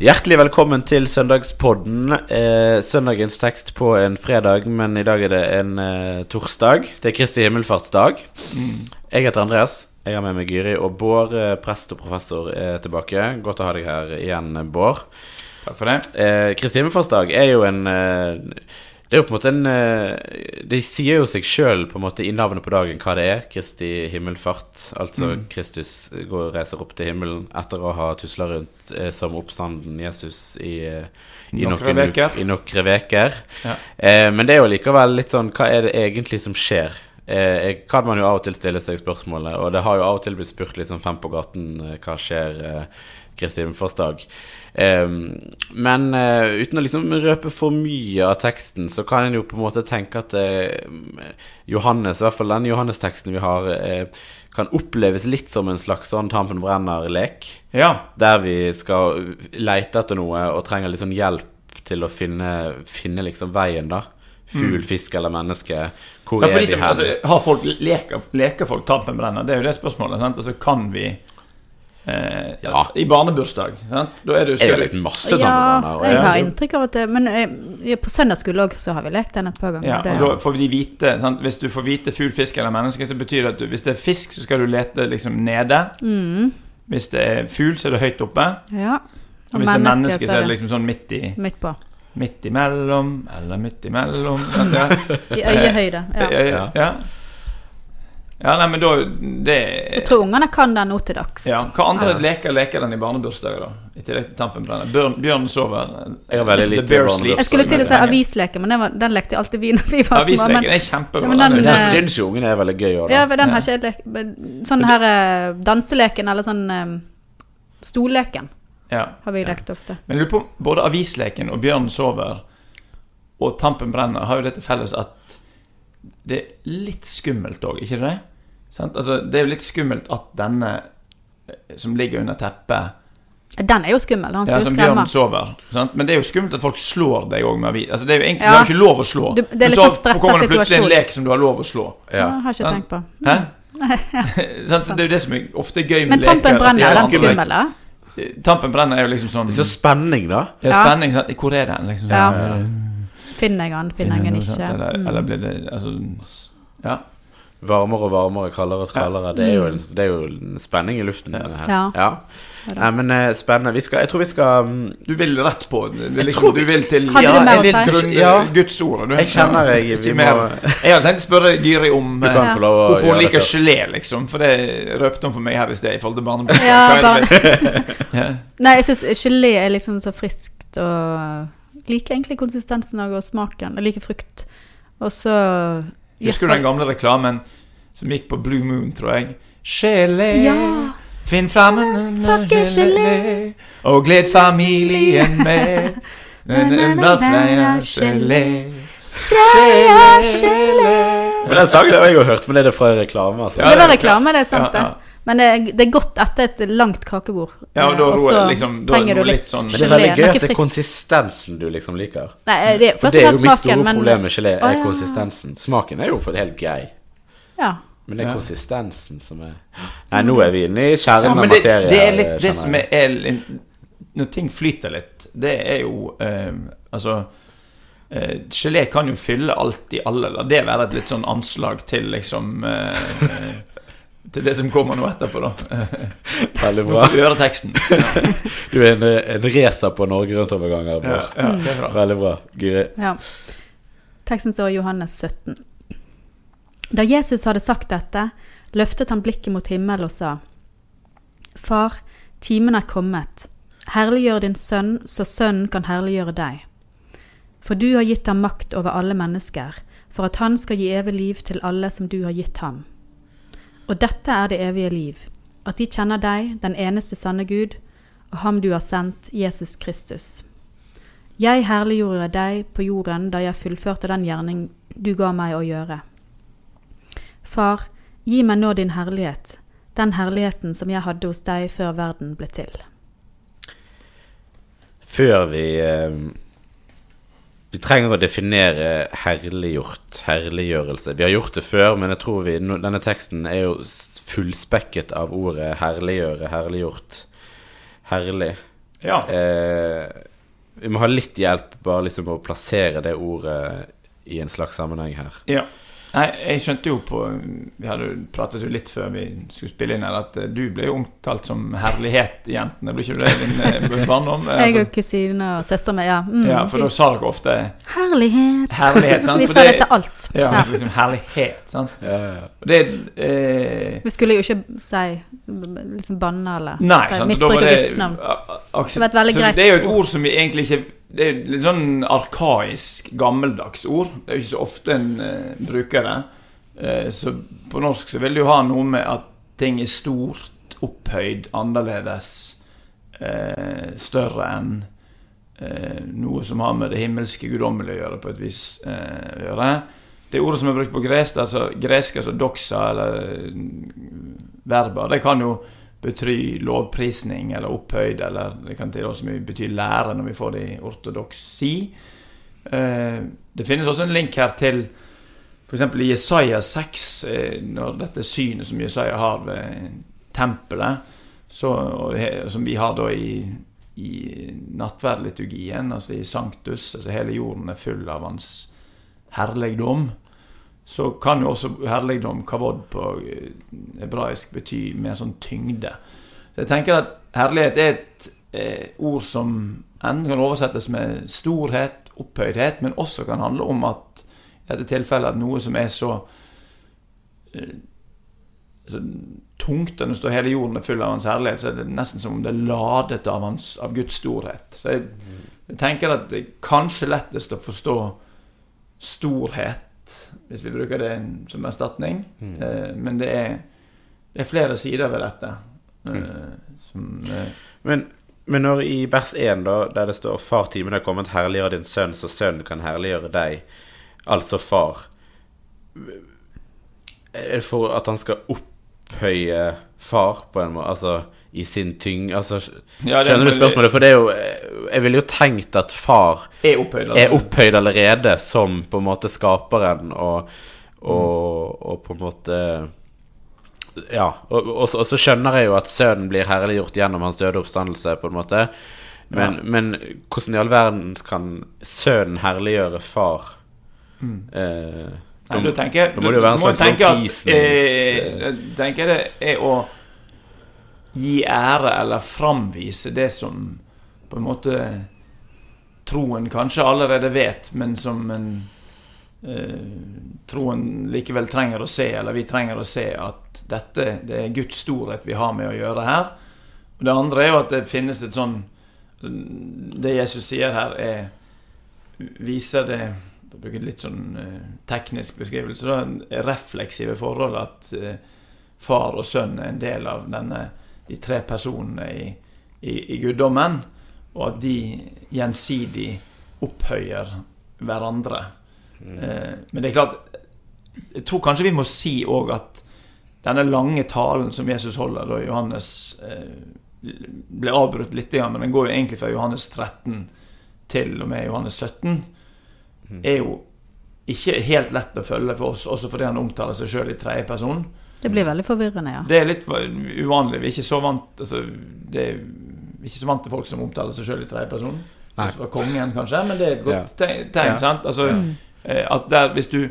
Hjertelig velkommen til søndagspodden. Eh, søndagens tekst på en fredag, men i dag er det en eh, torsdag. Det er Kristi himmelfartsdag. Jeg heter Andreas. Jeg har med meg Gyri. Og Bård, eh, prest og professor, er tilbake. Godt å ha deg her igjen, Bård. Takk for det. Eh, Kristi himmelfartsdag er jo en eh, Det er jo på en måte en eh, Det sier jo seg sjøl i navnet på dagen hva det er. Kristi himmelfart. Altså Kristus går og reiser opp til himmelen etter å ha tusla rundt eh, som oppstanden Jesus i, eh, i noen veker. Ja. Eh, men det er jo likevel litt sånn Hva er det egentlig som skjer? Eh, kan man jo av og til stille seg spørsmålet, og det har jo av og til blitt spurt liksom fem på gaten hva skjer himmelfartsdag. Eh, men eh, uten å liksom røpe for mye av teksten, så kan en jo på en måte tenke at eh, Johannes, i hvert fall den Johannes-teksten vi har, eh, kan oppleves litt som en slags sånn Tampen brenner-lek. Ja. Der vi skal leite etter noe og trenger litt sånn hjelp til å finne, finne liksom veien, da. Fugl, fisk eller menneske. Hvor Mm. ja er vi her? altså, har folk, leker, leker folk Tampen brenner? Det er jo det spørsmålet. Sant? Altså, kan vi eh, Ja. I barnebursdag, sant? Da er det jo det skal litt masse Ja, jeg har inntrykk av at det Men eh, på søndagsskole òg så har vi lekt den et par ganger. ja, det, og da får de vite sant? Hvis du får vite fugl, fisk eller menneske, så betyr det at du, hvis det er fisk, så skal du lete liksom nede. mm, Hvis det er fugl, så er det høyt oppe. ja. Og hvis det er menneske, så er det liksom sånn midt i midt på. Midt imellom, eller midt imellom. Sant? Ja. I øyehøyde. Ja. Ja. Ja. ja. ja, nei, men da det Jeg tror ungene kan den nå til dags. Ja, Hva andre leker leker den i barnebursdager, da? I tillegg til Tampenbrenner. Bjørn, Bjørn sover. Jeg har veldig lite barnebursdag. Jeg skulle til å si Ja. men den, var, den lekte alltid vi når vi var små. Avisleken Men, er kjempebra. Ja, men den- Den Den eh, syns jo ungene er veldig gøy òg, da. Ja, den har ikke jeg lekt Sånn her eh, danseleken, eller sånn eh, stolleken, ja. har vi lekt ofte. Men lurer på både Avisleken og Bjørn sover og Tampen brenner har jo det til felles at det er litt skummelt òg, ikke det? Sant? Altså, det er jo litt skummelt at denne eh, som ligger under teppet Den er jo skummel. Han Ja, skal jo som skremme. Bjørn sover. Sant? Men det er jo skummelt at folk slår deg òg med avis. Altså, det er jo egentlig, Ja. Du har jo ikke lov å slå. Du- det er Men så sånn kommer det plutselig en lek som du har lov å slå. Ja, Ja. har ikke Ja. tenkt på. Hæ? Sant? Så det er jo det som er ofte gøy med Men Tampen leker, brenner, er den skummel. da? Tampen brenner er jo liksom sånn Så spenning, da. ja, Ja. Spenning. Sant? Hvor er den? Liksom, Ja. Finner jeg den, finner jeg den ikke? Eller, Mm. eller blir det Altså Ja. Varmere og varmere, kaldere og kaldere. Det er jo, det er jo en spenning i luften Ja. her. Ja. Ja. Nei, men eh, spennende. Vi skal, jeg tror vi skal mm, Du vil rett på. Liksom, vi- du vil til Hadde Ja, du jeg vil til- grunn, Ja. Guds ord. Du. Jeg kjenner jeg Vi må Jeg hadde tenkt å spørre Gyri om Du eh, hvorfor hun liker gelé, liksom. For det røpte hun for meg her i sted i forhold til barnebøker. Ja, er bare. Ja. nei, jeg syns gelé er liksom så friskt og Liker egentlig konsistensen og smaken. Jeg liker frukt. Og så Husker du den gamle reklamen som gikk på Blue Moon, tror jeg? Gelé. Ja! Finn fram en Pakke gelé, og gled familien med. En Freia gelé. Freia gelé. Men den sangen har jeg jo hørt, men er det fra reklame? Altså? Ja, Det var det reklame, det er sant, Ja, ja. Men det er, det er godt etter et langt kakebord. Ja, og da Også, roer liksom- da trenger du litt litt sånn- Men det er veldig gøy at det er konsistensen du liksom liker. Nei, det er For det er jo mitt store smaken, men problem med gelé, Å, er ja. konsistensen. Smaken er jo for det helt grei, Ja. men det er Ja. konsistensen som er Nei, nå er vi inne i kjernen Ja, av det, materie. det er litt det som er, er Når ting flyter litt, det er jo eh, Altså eh, Gelé kan jo fylle alt i alle. La det være et litt sånn anslag til liksom eh, eh, Til det som kommer nå etterpå, da. Veldig bra. få hører teksten. Du er en, en racer på Norge Rundt-overganger. Ja, ja, det er bra. Veldig bra. Guri. Ja. Teksten står i Johannes 17. Da Jesus hadde sagt dette, løftet han blikket mot himmelen og sa, Far, timen er kommet. Herliggjør din sønn, så sønnen kan herliggjøre deg. For du har gitt ham makt over alle mennesker, for at han skal gi evig liv til alle som du har gitt ham. Og dette er det evige liv, at de kjenner deg, den eneste sanne Gud, og ham du har sendt, Jesus Kristus. Jeg herliggjorde deg på jorden da jeg fullførte den gjerning du ga meg å gjøre. Far, gi meg nå din herlighet, den herligheten som jeg hadde hos deg før verden ble til. Før vi eh, Vi trenger å definere herliggjort, herliggjørelse. Vi har gjort det før, men jeg tror vi Denne teksten er jo fullspekket av ordet herliggjøre, herliggjort. Herlig. Ja. Eh, vi må ha litt hjelp bare liksom å plassere det ordet i en slags sammenheng her. ja. Nei, jeg skjønte jo på Vi hadde jo pratet jo litt før vi skulle spille inn her, at eh, du ble jo omtalt som herlighet-jentene. Ble ikke du det i din eh, barndom? Jeg altså, og kusine og søstera mi, ja. Mm, ja, for da sa dere ofte Herlighet. herlighet. sant? Vi sa det til alt. Ja, Ja. liksom herlighet. sant? Ja, ja. Og det eh, Vi skulle jo ikke si liksom banne eller Nei, si misbruke gudsnavn. det, Det var et veldig greit ord. Det er jo et ord. ord som vi egentlig ikke Det er litt sånn arkaisk, gammeldags ord. Det er jo ikke så ofte en uh, bruker det. Uh, så på norsk så vil det jo ha noe med at ting er stort, opphøyd, annerledes, uh, større enn noe som har med det himmelske guddommelige å gjøre, på et vis. Å gjøre. Det ordet som er brukt på gresk, altså gresk, altså doxa, eller verber, verba, det kan jo bety lovprisning eller opphøyd, eller det kan til også bety lære når vi får det i ortodoksi. Eh, det finnes også en link her til f.eks. i Jesaja 6, eh, når dette synet som Jesaja har ved tempelet, så, som vi har da i, i nattverdliturgien, altså i sanktus, altså hele jorden er full av hans herligdom, så kan jo også herligdom, kavod på eh, hebraisk, bety mer sånn tyngde. Så jeg tenker at herlighet er et eh, ord som enten kan oversettes med storhet, opphøydhet, men også kan handle om at i dette tilfellet at noe som er så eh, så tungt når står hele jorden er full av hans herlighet, så er det nesten som om det er ladet av, hans, av Guds storhet. Så jeg, jeg tenker at det er kanskje lettest å forstå storhet, hvis vi bruker det som erstatning. Eh, men det er, det er flere sider ved dette. Eh, som, eh, Men, men når i vers 1, da, der det står 'Far, timen er kommet, herliggjør din sønn, så sønnen kan herliggjøre deg', altså far Er det for at han skal opphøye far, på en måte? Altså i sin tyng altså, Ja, Skjønner du spørsmålet? For det er jo Jeg ville jo tenkt at far er opphøyd. altså. er opphøyd allerede som på en måte skaperen og, og, og på en måte Ja. Og, og, så- skjønner jeg jo at sønnen blir herliggjort gjennom hans døde oppstandelse, på en måte. Men, Ja. men hvordan i all verden kan sønnen herliggjøre far? Eh, Nei, du tenker du, en du må tenke at, eh, jeg tenker det er å gi ære eller framvise det som på en måte troen kanskje allerede vet, men som en eh, troen likevel trenger å se, eller vi trenger å se at dette det er Guds storhet vi har med å gjøre her. Og det andre er jo at det finnes et sånn Det Jesus sier her, er viser det bruke litt sånn eh, teknisk beskrivelse, da, refleksive forhold at eh, far og sønn er en del av denne, de tre personene i, i, i guddommen, og at de gjensidig opphøyer hverandre. Eh, men det er klart Jeg tror kanskje vi må si òg at denne lange talen som Jesus holder da Johannes eh, ble avbrutt litt, men den går jo egentlig fra Johannes 13 til og med Johannes 17 er jo ikke helt lett å følge for oss, også fordi han omtaler seg sjøl i tredje person. Det blir veldig forvirrende, ja. Det er litt uvanlig. Vi er ikke så vant altså, det er, ikke så vant til folk som omtaler seg sjøl i tredje person. Nei. Fra kongen, kanskje, men det er et godt tegn. tegn Ja. sant? Altså, Mm. eh, at der, hvis du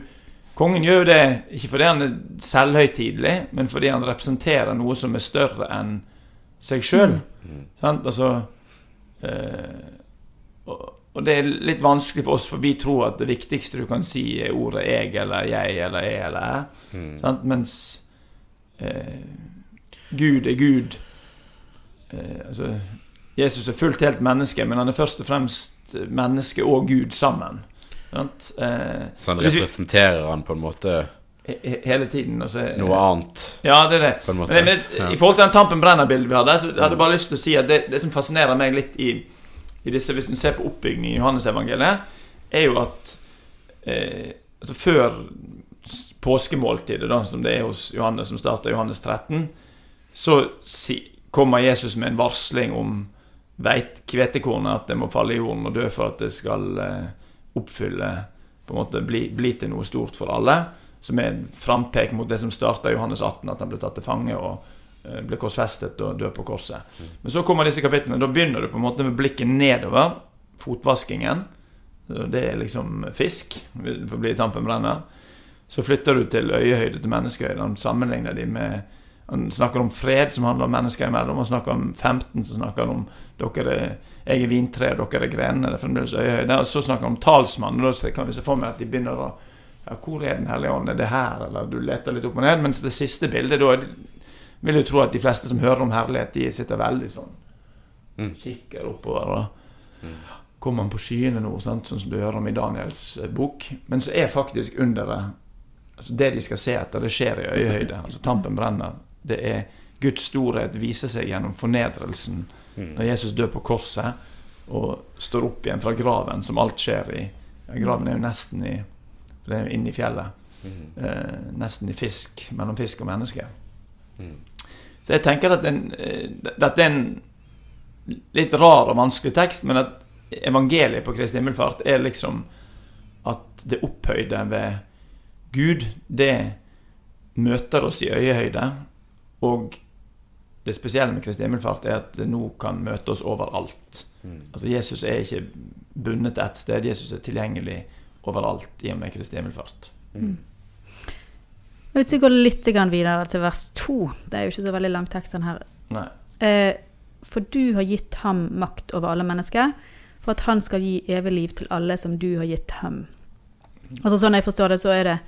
Kongen gjør jo det ikke fordi han er selvhøytidelig, men fordi han representerer noe som er større enn seg sjøl. Sant? Altså eh, og, og det er litt vanskelig for oss, for vi tror at det viktigste du kan si, er ordet 'jeg' eller 'jeg' eller 'jeg' eller 'jeg'. Sant? Mens eh, Gud er Gud. Eh, altså, Jesus er fullt helt menneske, men han er først og fremst menneske og Gud sammen. Sant? Eh, så han representerer vi- han på en måte he- he- hele tiden. Altså, noe annet, Ja, det er det. Men, Ja. I forhold til den Tampen Brenner-bildet vi hadde, så hadde jeg bare lyst til å si at det, det som fascinerer meg litt i disse Hvis du ser på oppbyggingen i Johannesevangeliet, er jo at eh, altså Før påskemåltidet, da, som det er hos Johannes, som starter i Johannes 13, så si, kommer Jesus med en varsling om veit hvetekornet, at det må falle i jorden og dø for at det skal eh, oppfylle På en måte bli, bli til noe stort for alle. Som er en frampek mot det som starta i Johannes 18, at han ble tatt til fange og eh, blir korsfestet og dør på korset. Men så kommer disse kapitlene. Da begynner du på en måte med blikket nedover. Fotvaskingen. Det er liksom fisk, for å bli tampen brenner. Så flytter du til øyehøyde, til menneskehøyde. Han sammenligner de med Han snakker om fred, som handler om mennesker imellom. Han snakker om 15, som snakker om dere er, jeg er vintre, dere er grenene. Det er fremdeles øyehøyde. Og så snakker han om talsmannen. Da kan vi se for meg at de begynner å ja, Hvor er Den hellige ånd? Er det her? Eller du leter litt opp og ned. Mens det siste bildet, da vil jo tro at de fleste som hører om herlighet, de sitter veldig sånn Mm. Kikker oppover. og Kommer man på skyene nå, sånn som du hører om i Daniels eh, bok. Men så er faktisk underet altså Det de skal se etter, det skjer i øyehøyde. Altså Tampen brenner. Det er Guds storhet viser seg gjennom fornedrelsen når Jesus dør på korset og står opp igjen fra graven, som alt skjer i. Graven er jo nesten i inne i fjellet. Eh, nesten i fisk, mellom fisk og menneske. Så jeg tenker at den, eh, dette er en litt rar og vanskelig tekst, men at evangeliet på Kristi himmelfart er liksom at det opphøyde ved Gud, det møter oss i øyehøyde. Og det spesielle med Kristi himmelfart er at det nå kan møte oss overalt. Altså Jesus er ikke bundet til ett sted. Jesus er tilgjengelig overalt i og med Kristi himmelfart. Hvis vi går litt videre til vers 2, det er jo ikke så veldig lang tekst den her. Eh, for du har gitt ham makt over alle mennesker, for at han skal gi evig liv til alle som du har gitt ham. Altså Sånn jeg forstår det, så er det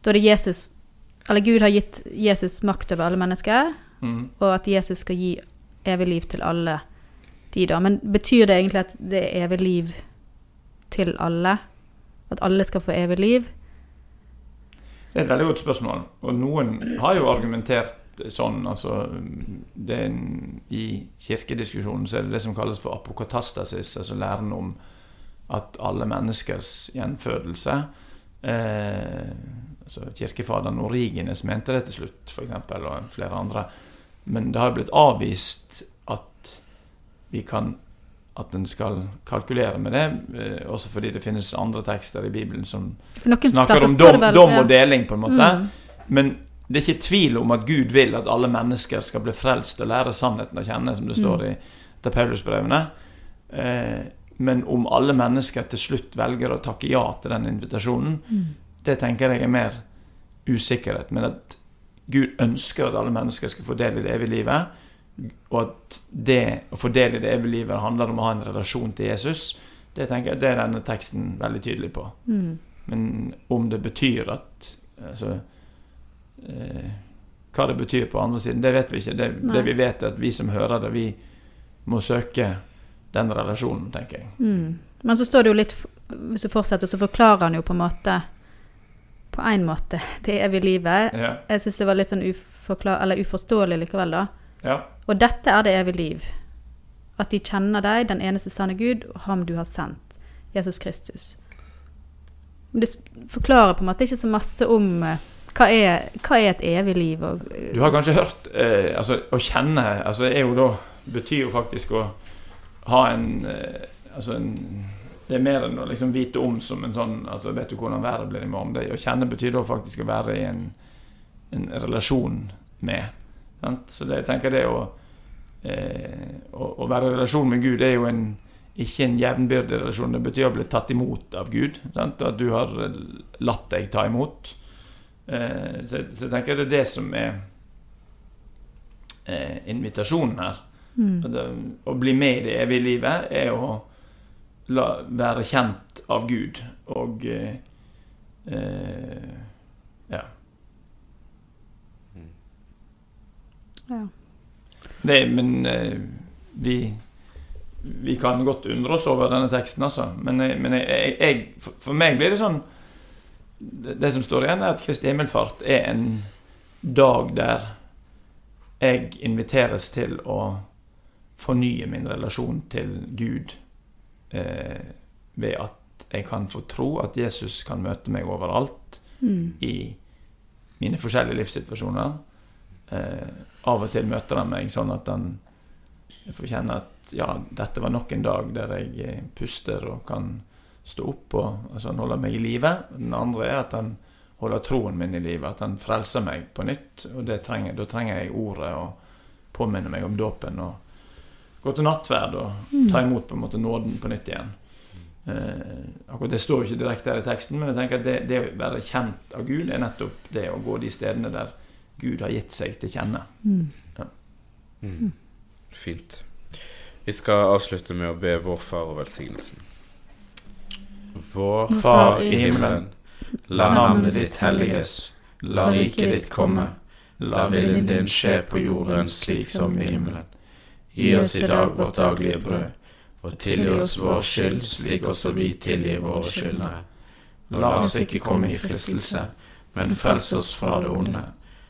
Da er det Jesus Eller Gud har gitt Jesus makt over alle mennesker, Mm. og at Jesus skal gi evig liv til alle de, da. Men betyr det egentlig at det er evig liv til alle? At alle skal få evig liv? Det er et veldig godt spørsmål. Og noen har jo argumentert sånn, altså en, I kirkediskusjonen så er det det som kalles for apokatastasis, altså læren om at alle menneskers gjenfødelse eh, altså Kirkefaderen Origenes mente det til slutt, f.eks., og flere andre. Men det har blitt avvist at vi kan at en skal kalkulere med det, eh, også fordi det finnes andre tekster i Bibelen som snakker om dom, dom og deling, på en måte. Mm. Men det er ikke tvil om at Gud vil at alle mennesker skal bli frelst og lære sannheten å kjenne, som det Mm. står i til Paulusbrevene. Eh, men om alle mennesker til slutt velger å takke ja til den invitasjonen, Mm. det tenker jeg er mer usikkerhet. Men at Gud ønsker at alle mennesker skal få del i det evige livet, og at det å i det evige livet handler om å ha en relasjon til Jesus, det jeg det er denne teksten veldig tydelig på. Mm. Men om det betyr at altså, eh, Hva det betyr på andre siden, det vet vi ikke. Det, det vi vet, er at vi som hører det, vi må søke den relasjonen, tenker jeg. Mm. Men så står det jo litt Hvis du fortsetter, så forklarer han jo på en måte På en måte det evige livet. Ja. Jeg syns det var litt sånn uforståelig likevel, da. Ja. Og dette er det evige liv. At de kjenner deg, den eneste sanne Gud, og ham du har sendt, Jesus Kristus. Men det forklarer på en måte ikke så masse om eh, hva er, hva er et evig liv. Og, eh, Du har kanskje hørt eh, Altså, å kjenne altså, er jo da Betyr jo faktisk å ha en eh, Altså en Det er mer enn å liksom vite om som en sånn altså Vet du hvordan været blir i morgen? Det, å kjenne betyr da faktisk å være i en, en relasjon med. Sant? Så det, jeg tenker det å, eh, å Å være i relasjon med Gud er jo en ikke en jevnbyrdig relasjon. Det betyr å bli tatt imot av Gud. Sant? At du har latt deg ta imot. Eh, så, så jeg tenker det er det som er eh, invitasjonen her. mm. Det, å bli med i det evige livet er å la, være kjent av Gud og eh, eh, Ja. Ja. Det, men eh, vi vi kan godt undre oss over denne teksten, altså. Men, men jeg, jeg, for, meg blir det sånn det, det som står igjen, er at Kristi himmelfart er en dag der jeg inviteres til å fornye min relasjon til Gud eh, ved at jeg kan få tro at Jesus kan møte meg overalt Mm. i mine forskjellige livssituasjoner. Eh, av og til møter han meg sånn at jeg får kjenne at ja, dette var nok en dag der jeg eh, puster og kan stå opp, og altså han holder meg i live. Den andre er at han holder troen min i live. At han frelser meg på nytt. Og det trenger, da trenger jeg ordet og påminne meg om dåpen. Og gå til nattverd og ta imot på en måte nåden på nytt igjen. Eh, akkurat Det står jo ikke direkte her i teksten, men jeg tenker at det, det å være kjent av Gud er nettopp det å gå de stedene der Gud har gitt seg til kjenne. Mm. Fint. Vi skal avslutte med å be vår Far og velsignelsen. Vår Far i himmelen. La navnet ditt helliges. La riket ditt komme. La viljen din skje på jorden slik som i himmelen. Gi oss i dag vårt daglige brød, og tilgi oss vår skyld slik også vi tilgir våre skyldnere. La oss ikke komme i fristelse, men frels oss fra det onde.